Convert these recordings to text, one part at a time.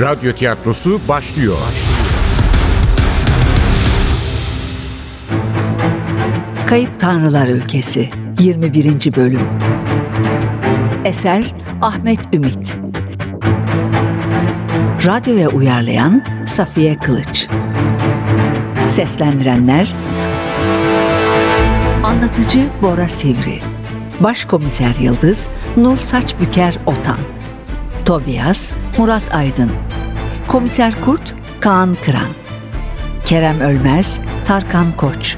Radyo tiyatrosu başlıyor. Kayıp Tanrılar Ülkesi 21. Bölüm Eser Ahmet Ümit Radyoya uyarlayan Safiye Kılıç Seslendirenler Anlatıcı Bora Sivri Başkomiser Yıldız Nur Saçbüker Otan Tobias Murat Aydın Komiser Kurt Kaan Kıran Kerem Ölmez Tarkan Koç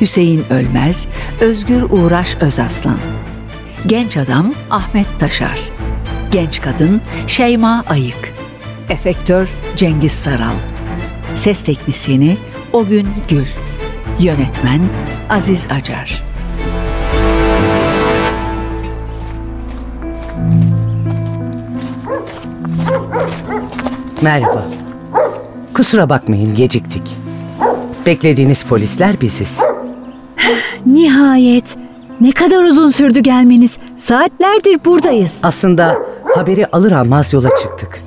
Hüseyin Ölmez, Özgür Uğraş Özaslan. Genç adam Ahmet Taşar. Genç kadın Şeyma Ayık. Efektör Cengiz Saral. Ses teknisyeni Ogün Gül. Yönetmen Aziz Acar. Merhaba. Kusura bakmayın geciktik. Beklediğiniz polisler biziz. Nihayet. Ne kadar uzun sürdü gelmeniz. Saatlerdir buradayız. Aslında haberi alır almaz yola çıktık.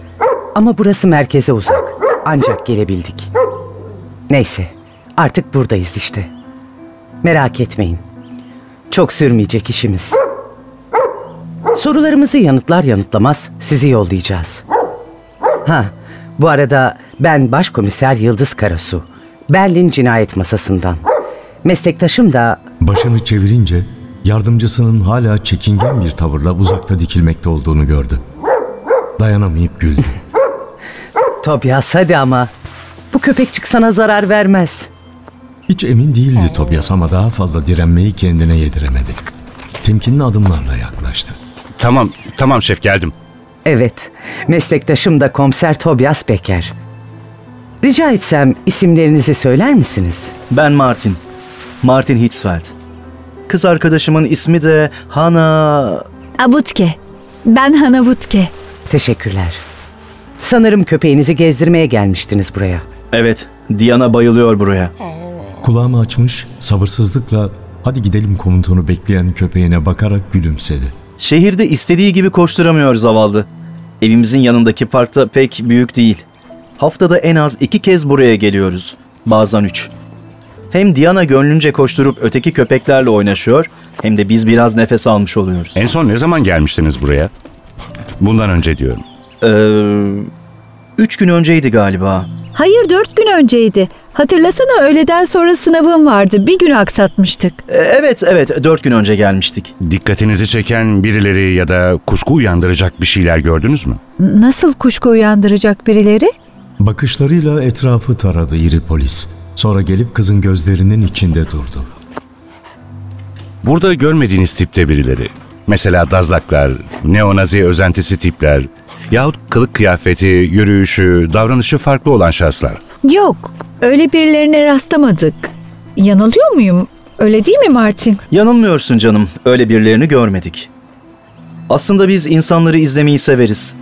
Ama burası merkeze uzak. Ancak gelebildik. Neyse, artık buradayız işte. Merak etmeyin. Çok sürmeyecek işimiz. Sorularımızı yanıtlar yanıtlamaz sizi yollayacağız. Ha, bu arada ben Başkomiser Yıldız Karasu. Berlin Cinayet Masası'ndan. Meslektaşım da Başını çevirince yardımcısının hala çekingen bir tavırla uzakta dikilmekte olduğunu gördü. Dayanamayıp güldü. Tobias hadi ama. Bu köpekçik sana zarar vermez. Hiç emin değildi Tobias ama daha fazla direnmeyi kendine yediremedi. Temkinli adımlarla yaklaştı. Tamam, tamam şef geldim. Evet, meslektaşım da komiser Tobias Becker. Rica etsem isimlerinizi söyler misiniz? Ben Martin. Martin Hitzfeld. Kız arkadaşımın ismi de Hana... Abutke. Ben Hana Vutke. Teşekkürler. Sanırım köpeğinizi gezdirmeye gelmiştiniz buraya. Evet, Diana bayılıyor buraya. Kulağımı açmış, sabırsızlıkla hadi gidelim komutunu bekleyen köpeğine bakarak gülümsedi. Şehirde istediği gibi koşturamıyor zavallı. Evimizin yanındaki parkta pek büyük değil. Haftada en az iki kez buraya geliyoruz. Bazen üç. Hem Diana gönlünce koşturup öteki köpeklerle oynaşıyor, hem de biz biraz nefes almış oluyoruz. En son ne zaman gelmiştiniz buraya? Bundan önce diyorum. Ee, üç gün önceydi galiba. Hayır dört gün önceydi. Hatırlasana öğleden sonra sınavım vardı. Bir gün aksatmıştık. Ee, evet, evet, dört gün önce gelmiştik. Dikkatinizi çeken birileri ya da kuşku uyandıracak bir şeyler gördünüz mü? Nasıl kuşku uyandıracak birileri? Bakışlarıyla etrafı taradı iri polis. Sonra gelip kızın gözlerinin içinde durdu. Burada görmediğiniz tipte birileri. Mesela dazlaklar, neonazi özentisi tipler yahut kılık kıyafeti, yürüyüşü, davranışı farklı olan şahıslar. Yok. Öyle birilerine rastlamadık. Yanılıyor muyum? Öyle değil mi Martin? Yanılmıyorsun canım, öyle birilerini görmedik. Aslında biz insanları izlemeyi severiz.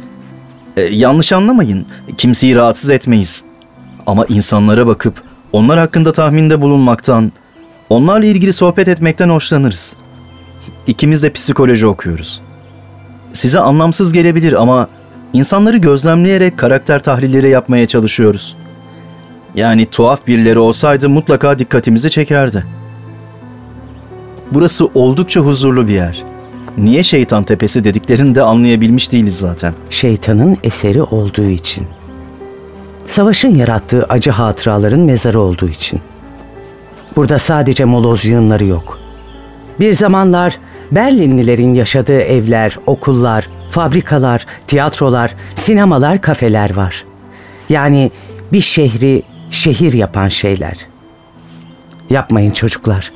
Ee, yanlış anlamayın, kimseyi rahatsız etmeyiz. Ama insanlara bakıp onlar hakkında tahminde bulunmaktan, onlarla ilgili sohbet etmekten hoşlanırız. İkimiz de psikoloji okuyoruz. Size anlamsız gelebilir ama insanları gözlemleyerek karakter tahlilleri yapmaya çalışıyoruz. Yani tuhaf birileri olsaydı mutlaka dikkatimizi çekerdi. Burası oldukça huzurlu bir yer. Niye şeytan tepesi dediklerini de anlayabilmiş değiliz zaten. Şeytanın eseri olduğu için. Savaşın yarattığı acı hatıraların mezarı olduğu için. Burada sadece moloz yığınları yok. Bir zamanlar Berlinlilerin yaşadığı evler, okullar, fabrikalar, tiyatrolar, sinemalar, kafeler var. Yani bir şehri şehir yapan şeyler. Yapmayın çocuklar.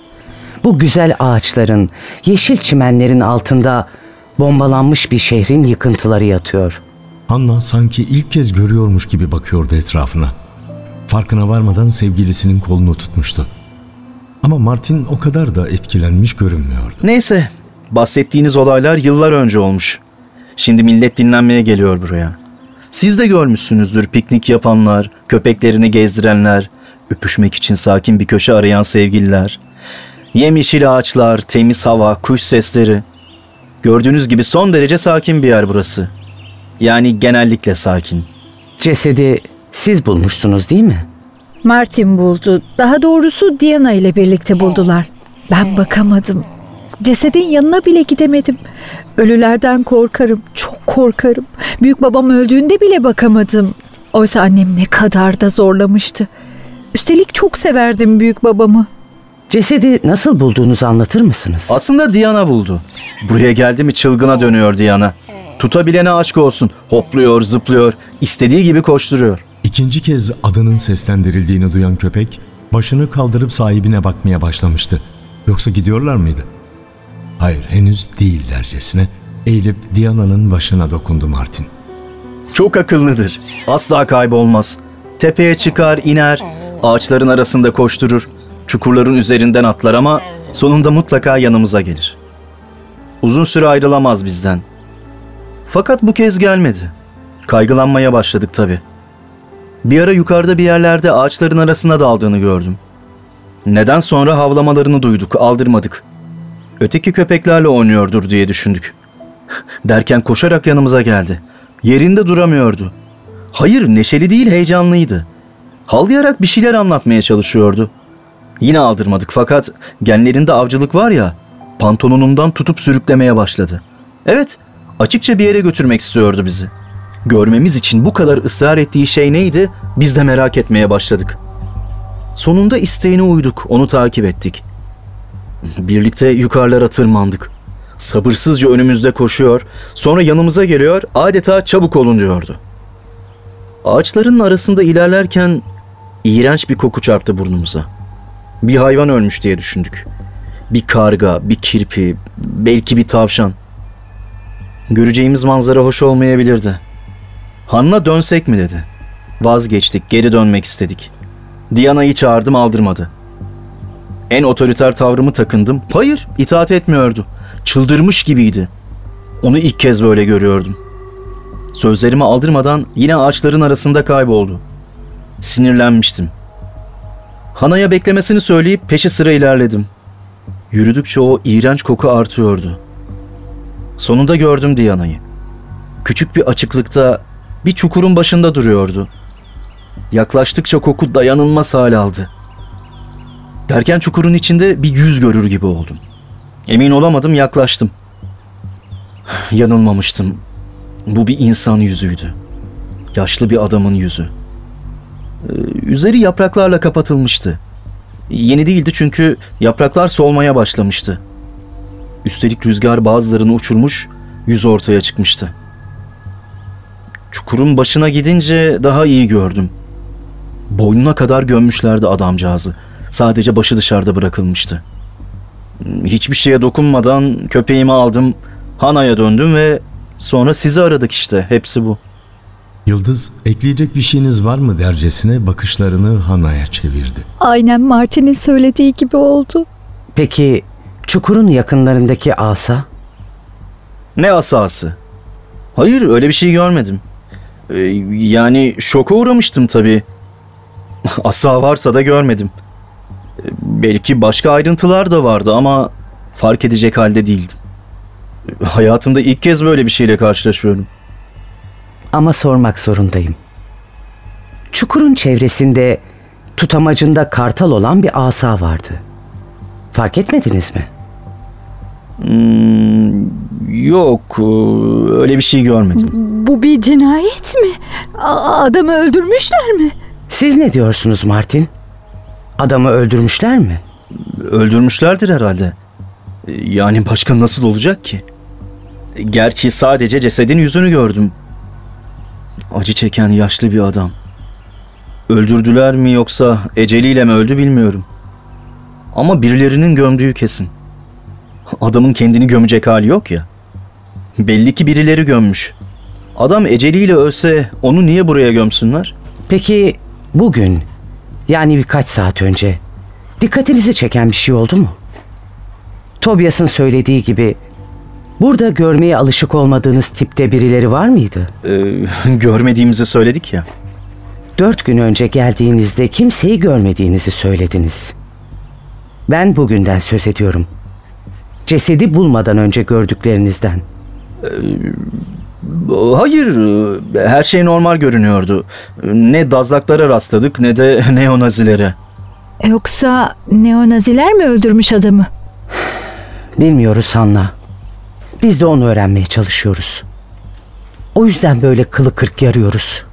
Bu güzel ağaçların, yeşil çimenlerin altında bombalanmış bir şehrin yıkıntıları yatıyor. Hanna sanki ilk kez görüyormuş gibi bakıyordu etrafına. Farkına varmadan sevgilisinin kolunu tutmuştu. Ama Martin o kadar da etkilenmiş görünmüyordu. Neyse, bahsettiğiniz olaylar yıllar önce olmuş. Şimdi millet dinlenmeye geliyor buraya. Siz de görmüşsünüzdür piknik yapanlar, köpeklerini gezdirenler, öpüşmek için sakin bir köşe arayan sevgililer. Yemyeşil ağaçlar, temiz hava, kuş sesleri. Gördüğünüz gibi son derece sakin bir yer burası. Yani genellikle sakin. Cesedi siz bulmuşsunuz değil mi? Martin buldu. Daha doğrusu Diana ile birlikte buldular. Ben bakamadım. Cesedin yanına bile gidemedim. Ölülerden korkarım. Çok korkarım. Büyük babam öldüğünde bile bakamadım. Oysa annem ne kadar da zorlamıştı. Üstelik çok severdim büyük babamı. Cesedi nasıl bulduğunuzu anlatır mısınız? Aslında Diana buldu. Buraya geldi mi çılgına dönüyor Diana. Tutabilene aşk olsun. Hopluyor, zıplıyor, istediği gibi koşturuyor. İkinci kez adının seslendirildiğini duyan köpek başını kaldırıp sahibine bakmaya başlamıştı. Yoksa gidiyorlar mıydı? Hayır henüz değillercesine eğilip Diana'nın başına dokundu Martin. Çok akıllıdır. Asla kaybolmaz. Tepeye çıkar, iner, ağaçların arasında koşturur. Çukurların üzerinden atlar ama sonunda mutlaka yanımıza gelir. Uzun süre ayrılamaz bizden. Fakat bu kez gelmedi. Kaygılanmaya başladık tabii. Bir ara yukarıda bir yerlerde ağaçların arasına daldığını gördüm. Neden sonra havlamalarını duyduk, aldırmadık. Öteki köpeklerle oynuyordur diye düşündük. Derken koşarak yanımıza geldi. Yerinde duramıyordu. Hayır, neşeli değil, heyecanlıydı. Havlayarak bir şeyler anlatmaya çalışıyordu. Yine aldırmadık fakat genlerinde avcılık var ya, pantolonundan tutup sürüklemeye başladı. Evet, açıkça bir yere götürmek istiyordu bizi. Görmemiz için bu kadar ısrar ettiği şey neydi? Biz de merak etmeye başladık. Sonunda isteğine uyduk, onu takip ettik. Birlikte yukarılara tırmandık. Sabırsızca önümüzde koşuyor, sonra yanımıza geliyor, adeta çabuk olun diyordu. Ağaçların arasında ilerlerken iğrenç bir koku çarptı burnumuza. Bir hayvan ölmüş diye düşündük. Bir karga, bir kirpi, belki bir tavşan. Göreceğimiz manzara hoş olmayabilirdi. Hanna dönsek mi dedi. Vazgeçtik, geri dönmek istedik. Diana'yı çağırdım aldırmadı. En otoriter tavrımı takındım. Hayır, itaat etmiyordu. Çıldırmış gibiydi. Onu ilk kez böyle görüyordum. Sözlerimi aldırmadan yine ağaçların arasında kayboldu. Sinirlenmiştim. Hana'ya beklemesini söyleyip peşi sıra ilerledim. Yürüdükçe o iğrenç koku artıyordu. Sonunda gördüm Diana'yı. Küçük bir açıklıkta bir çukurun başında duruyordu. Yaklaştıkça koku dayanılmaz hal aldı. Derken çukurun içinde bir yüz görür gibi oldum. Emin olamadım yaklaştım. Yanılmamıştım. Bu bir insan yüzüydü. Yaşlı bir adamın yüzü. Ee, Üzeri yapraklarla kapatılmıştı. Yeni değildi çünkü yapraklar solmaya başlamıştı. Üstelik rüzgar bazılarını uçurmuş, yüz ortaya çıkmıştı. Çukurun başına gidince daha iyi gördüm. Boynuna kadar gömmüşlerdi adamcağızı. Sadece başı dışarıda bırakılmıştı. Hiçbir şeye dokunmadan köpeğimi aldım, Hana'ya döndüm ve sonra sizi aradık işte. Hepsi bu. Yıldız ekleyecek bir şeyiniz var mı dercesine bakışlarını Hana'ya çevirdi. Aynen Martin'in söylediği gibi oldu. Peki çukurun yakınlarındaki asa? Ne asası? Hayır öyle bir şey görmedim. Ee, yani şoka uğramıştım tabii. Asa varsa da görmedim. Belki başka ayrıntılar da vardı ama fark edecek halde değildim. Hayatımda ilk kez böyle bir şeyle karşılaşıyorum. Ama sormak zorundayım. Çukurun çevresinde tutamacında kartal olan bir asa vardı. Fark etmediniz mi? Hmm, yok öyle bir şey görmedim. Bu bir cinayet mi? A- adamı öldürmüşler mi? Siz ne diyorsunuz Martin? Adamı öldürmüşler mi? Öldürmüşlerdir herhalde. Yani başka nasıl olacak ki? Gerçi sadece cesedin yüzünü gördüm. Acı çeken yaşlı bir adam. Öldürdüler mi yoksa eceliyle mi öldü bilmiyorum. Ama birilerinin gömdüğü kesin. Adamın kendini gömecek hali yok ya. Belli ki birileri gömmüş. Adam eceliyle ölse onu niye buraya gömsünler? Peki bugün yani birkaç saat önce dikkatinizi çeken bir şey oldu mu? Tobias'ın söylediği gibi burada görmeye alışık olmadığınız tipte birileri var mıydı? Ee, görmediğimizi söyledik ya. Dört gün önce geldiğinizde kimseyi görmediğinizi söylediniz. Ben bugünden söz ediyorum. Cesedi bulmadan önce gördüklerinizden. Hayır, her şey normal görünüyordu. Ne dazlaklara rastladık ne de neonazilere. Yoksa neonaziler mi öldürmüş adamı? Bilmiyoruz Hanna. Biz de onu öğrenmeye çalışıyoruz. O yüzden böyle kılı kırk yarıyoruz.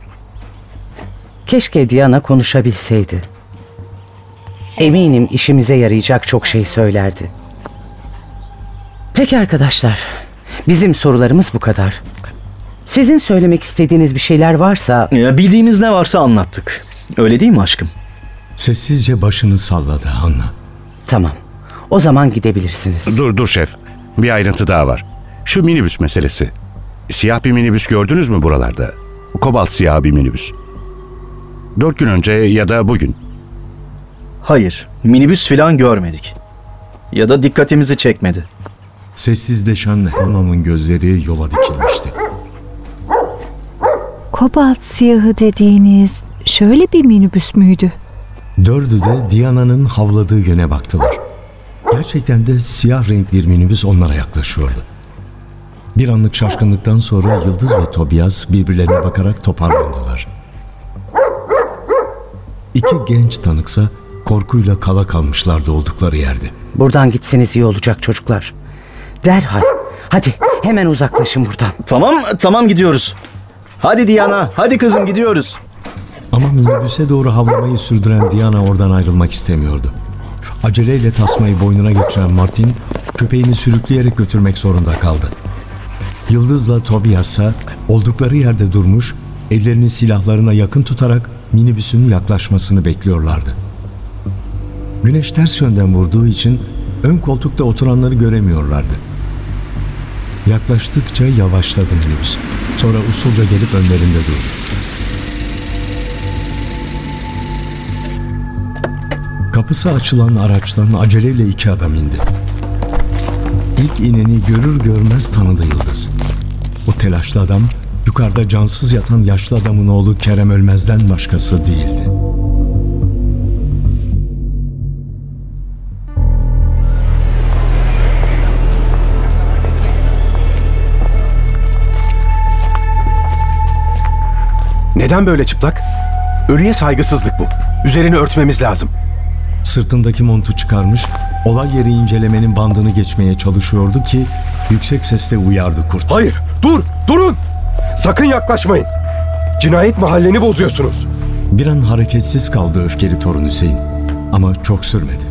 Keşke Diana konuşabilseydi. Eminim işimize yarayacak çok şey söylerdi. Peki arkadaşlar, bizim sorularımız bu kadar. Sizin söylemek istediğiniz bir şeyler varsa Ya, Bildiğimiz ne varsa anlattık. Öyle değil mi aşkım? Sessizce başını salladı Hanna. tamam. O zaman gidebilirsiniz. Dur dur şef. Bir ayrıntı daha var. Şu minibüs meselesi. Siyah bir minibüs gördünüz mü buralarda? Kobalt siyah bir minibüs. Dört gün önce ya da bugün. Hayır, minibüs filan görmedik. Ya da dikkatimizi çekmedi. Sessizleşen Hanna'nın gözleri yola dikilmişti. Kobalt siyahı dediğiniz şöyle bir minibüs müydü? Dördü de Diana'nın havladığı yöne baktılar. Gerçekten de siyah renk bir minibüs onlara yaklaşıyordu. Bir anlık şaşkınlıktan sonra Yıldız ve Tobias birbirlerine bakarak toparlandılar. İki genç tanıksa korkuyla kala kalmışlardı oldukları yerde. Buradan gitseniz iyi olacak çocuklar. Derhal. Hadi hemen uzaklaşın buradan. Tamam, tamam gidiyoruz. Hadi Diana, hadi kızım gidiyoruz. Ama minibüse doğru havlamayı sürdüren Diana oradan ayrılmak istemiyordu. Aceleyle tasmayı boynuna geçiren Martin köpeğini sürükleyerek götürmek zorunda kaldı. Yıldız'la Tobias'a oldukları yerde durmuş, ellerini silahlarına yakın tutarak minibüsün yaklaşmasını bekliyorlardı. Güneş ters yönden vurduğu için ön koltukta oturanları göremiyorlardı. Yaklaştıkça yavaşladı minibüs. Sonra usulca gelip önlerinde durdu. Kapısı açılan araçtan aceleyle iki adam indi. İlk ineni görür görmez tanıdı Yıldız. O telaşlı adam yukarıda cansız yatan yaşlı adamın oğlu Kerem Ölmez'den başkası değildi. Neden böyle çıplak? Ölüye saygısızlık bu. Üzerini örtmemiz lazım. Sırtındaki montu çıkarmış, olay yeri incelemenin bandını geçmeye çalışıyordu ki yüksek sesle uyardı kurt. Hayır, dur, durun. Sakın yaklaşmayın. Cinayet mahalleni bozuyorsunuz. Bir an hareketsiz kaldı öfkeli torun Hüseyin. Ama çok sürmedi.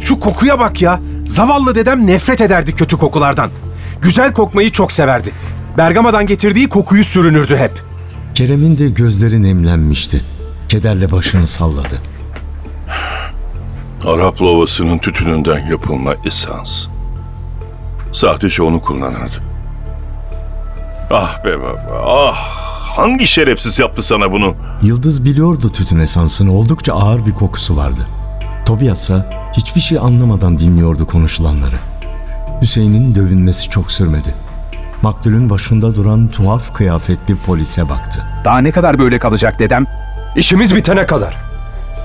Şu kokuya bak ya. Zavallı dedem nefret ederdi kötü kokulardan. Güzel kokmayı çok severdi. Bergama'dan getirdiği kokuyu sürünürdü hep. Kerem'in de gözleri nemlenmişti. Kederle başını salladı. Arap lovasının tütününden yapılma esans. Sadece onu kullanırdı. Ah be baba, ah! Hangi şerefsiz yaptı sana bunu? Yıldız biliyordu tütün esansını oldukça ağır bir kokusu vardı. Tobias ise hiçbir şey anlamadan dinliyordu konuşulanları. Hüseyin'in dövünmesi çok sürmedi. Maktulün başında duran tuhaf kıyafetli polise baktı. Daha ne kadar böyle kalacak dedem? İşimiz bitene kadar.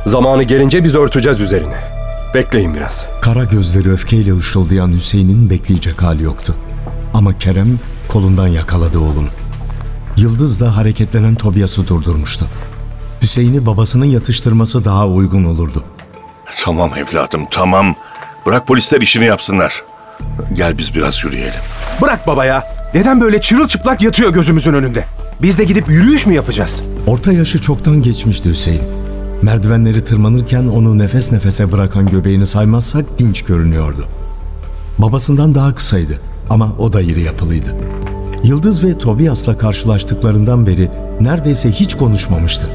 Zamanı gelince biz örteceğiz üzerine. Bekleyin biraz. Kara gözleri öfkeyle ışıldayan Hüseyin'in bekleyecek hali yoktu. Ama Kerem kolundan yakaladı oğlunu. Yıldız da hareketlenen Tobias'ı durdurmuştu. Hüseyin'i babasının yatıştırması daha uygun olurdu. Tamam evladım, tamam. Bırak polisler işini yapsınlar. Gel biz biraz yürüyelim. Bırak baba ya. Dedem böyle çırılçıplak yatıyor gözümüzün önünde. Biz de gidip yürüyüş mü yapacağız? Orta yaşı çoktan geçmişti Hüseyin. Merdivenleri tırmanırken onu nefes nefese bırakan göbeğini saymazsak dinç görünüyordu. Babasından daha kısaydı ama o da iri yapılıydı. Yıldız ve Tobias'la karşılaştıklarından beri neredeyse hiç konuşmamıştı.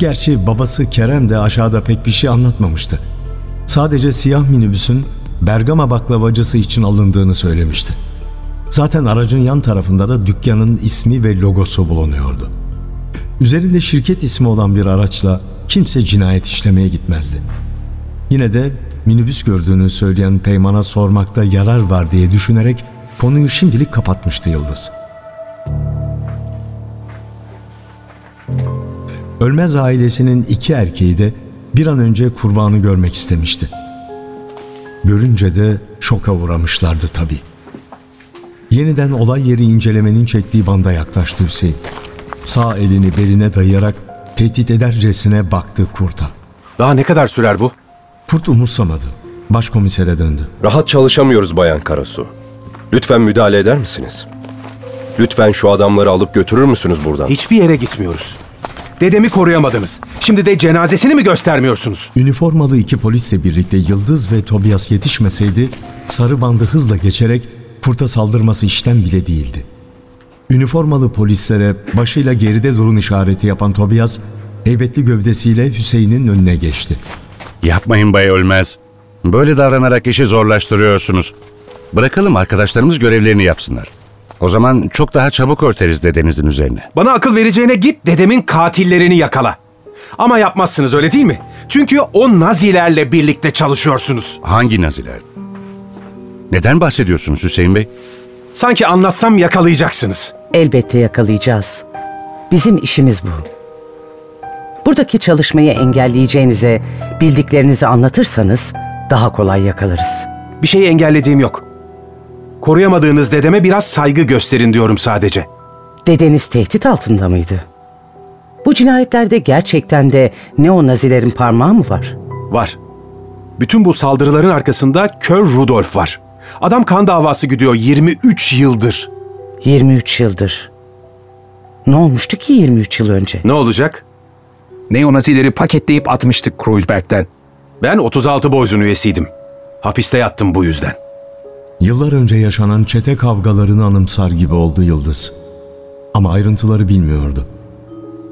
Gerçi babası Kerem de aşağıda pek bir şey anlatmamıştı. Sadece siyah minibüsün Bergama baklavacısı için alındığını söylemişti. Zaten aracın yan tarafında da dükkanın ismi ve logosu bulunuyordu. Üzerinde şirket ismi olan bir araçla kimse cinayet işlemeye gitmezdi. Yine de minibüs gördüğünü söyleyen Peyman'a sormakta yarar var diye düşünerek konuyu şimdilik kapatmıştı Yıldız. Ölmez ailesinin iki erkeği de bir an önce kurbanı görmek istemişti. Görünce de şoka uğramışlardı tabii. Yeniden olay yeri incelemenin çektiği banda yaklaştı Hüseyin. Sağ elini beline dayayarak tehdit edercesine baktı kurta. Daha ne kadar sürer bu? Kurt umursamadı. Başkomisere döndü. Rahat çalışamıyoruz Bayan Karasu. Lütfen müdahale eder misiniz? Lütfen şu adamları alıp götürür müsünüz buradan? Hiçbir yere gitmiyoruz. Dedemi koruyamadınız. Şimdi de cenazesini mi göstermiyorsunuz? Üniformalı iki polisle birlikte Yıldız ve Tobias yetişmeseydi sarı bandı hızla geçerek kurta saldırması işten bile değildi. Üniformalı polislere başıyla geride durun işareti yapan Tobias heybetli gövdesiyle Hüseyin'in önüne geçti. Yapmayın Bay Ölmez. Böyle davranarak işi zorlaştırıyorsunuz. Bırakalım arkadaşlarımız görevlerini yapsınlar. O zaman çok daha çabuk örteriz dedenizin üzerine. Bana akıl vereceğine git dedemin katillerini yakala. Ama yapmazsınız öyle değil mi? Çünkü o nazilerle birlikte çalışıyorsunuz. Hangi naziler? Neden bahsediyorsunuz Hüseyin Bey? Sanki anlatsam yakalayacaksınız. Elbette yakalayacağız. Bizim işimiz bu. Buradaki çalışmayı engelleyeceğinize bildiklerinizi anlatırsanız daha kolay yakalarız. Bir şeyi engellediğim yok. Koruyamadığınız dedeme biraz saygı gösterin diyorum sadece. Dedeniz tehdit altında mıydı? Bu cinayetlerde gerçekten de neo-nazilerin parmağı mı var? Var. Bütün bu saldırıların arkasında Kör Rudolf var. Adam kan davası gidiyor 23 yıldır. 23 yıldır. Ne olmuştu ki 23 yıl önce? Ne olacak? Neonazileri paketleyip atmıştık Kreuzberg'den. Ben 36 Boyz'un üyesiydim. Hapiste yattım bu yüzden. Yıllar önce yaşanan çete kavgalarını anımsar gibi oldu Yıldız. Ama ayrıntıları bilmiyordu.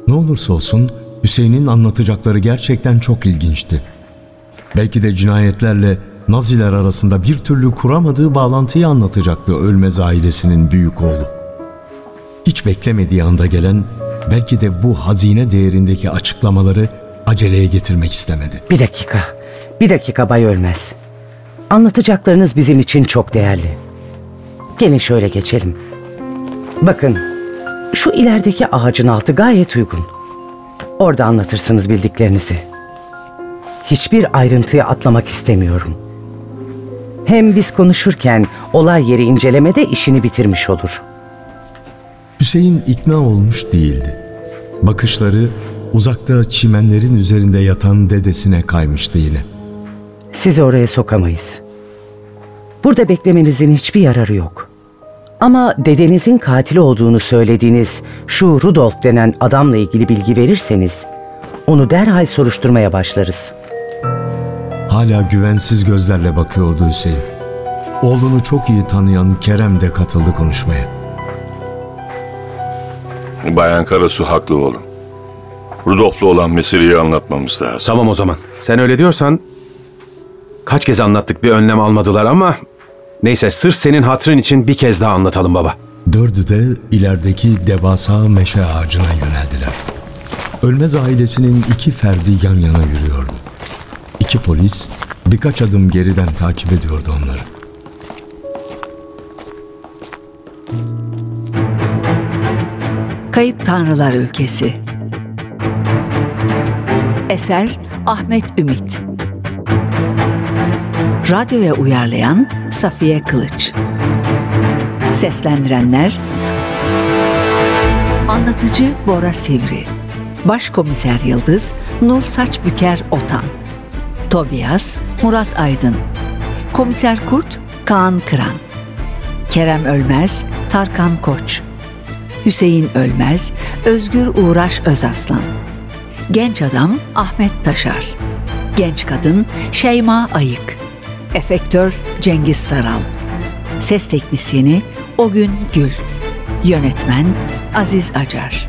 Ne olursa olsun Hüseyin'in anlatacakları gerçekten çok ilginçti. Belki de cinayetlerle Naziler arasında bir türlü kuramadığı bağlantıyı anlatacaktı Ölmez ailesinin büyük oğlu. Hiç beklemediği anda gelen, belki de bu hazine değerindeki açıklamaları aceleye getirmek istemedi. Bir dakika. Bir dakika Bay Ölmez. Anlatacaklarınız bizim için çok değerli. Gelin şöyle geçelim. Bakın, şu ilerideki ağacın altı gayet uygun. Orada anlatırsınız bildiklerinizi. Hiçbir ayrıntıyı atlamak istemiyorum. Hem biz konuşurken olay yeri incelemede işini bitirmiş olur. Hüseyin ikna olmuş değildi. Bakışları uzakta çimenlerin üzerinde yatan dedesine kaymıştı yine. Sizi oraya sokamayız. Burada beklemenizin hiçbir yararı yok. Ama dedenizin katili olduğunu söylediğiniz şu Rudolf denen adamla ilgili bilgi verirseniz onu derhal soruşturmaya başlarız. Hala güvensiz gözlerle bakıyordu Hüseyin. Oğlunu çok iyi tanıyan Kerem de katıldı konuşmaya. Bayan Karasu haklı oğlum. Rudolf'la olan meseleyi anlatmamız lazım. Tamam o zaman. Sen öyle diyorsan kaç kez anlattık bir önlem almadılar ama neyse sırf senin hatrın için bir kez daha anlatalım baba. Dördü de ilerideki devasa meşe ağacına yöneldiler. Ölmez ailesinin iki ferdi yan yana yürüyordu. İki polis birkaç adım geriden takip ediyordu onları. Kayıp Tanrılar Ülkesi. Eser Ahmet Ümit. Radyoya uyarlayan Safiye Kılıç. Seslendirenler Anlatıcı Bora Sivri. Başkomiser Yıldız Nur Saçbüker Otan Tobias Murat Aydın Komiser Kurt Kaan Kıran Kerem Ölmez Tarkan Koç Hüseyin Ölmez, Özgür Uğraş Özaslan. Genç adam Ahmet Taşar. Genç kadın Şeyma Ayık. Efektör Cengiz Saral. Ses teknisyeni Ogün Gül. Yönetmen Aziz Acar.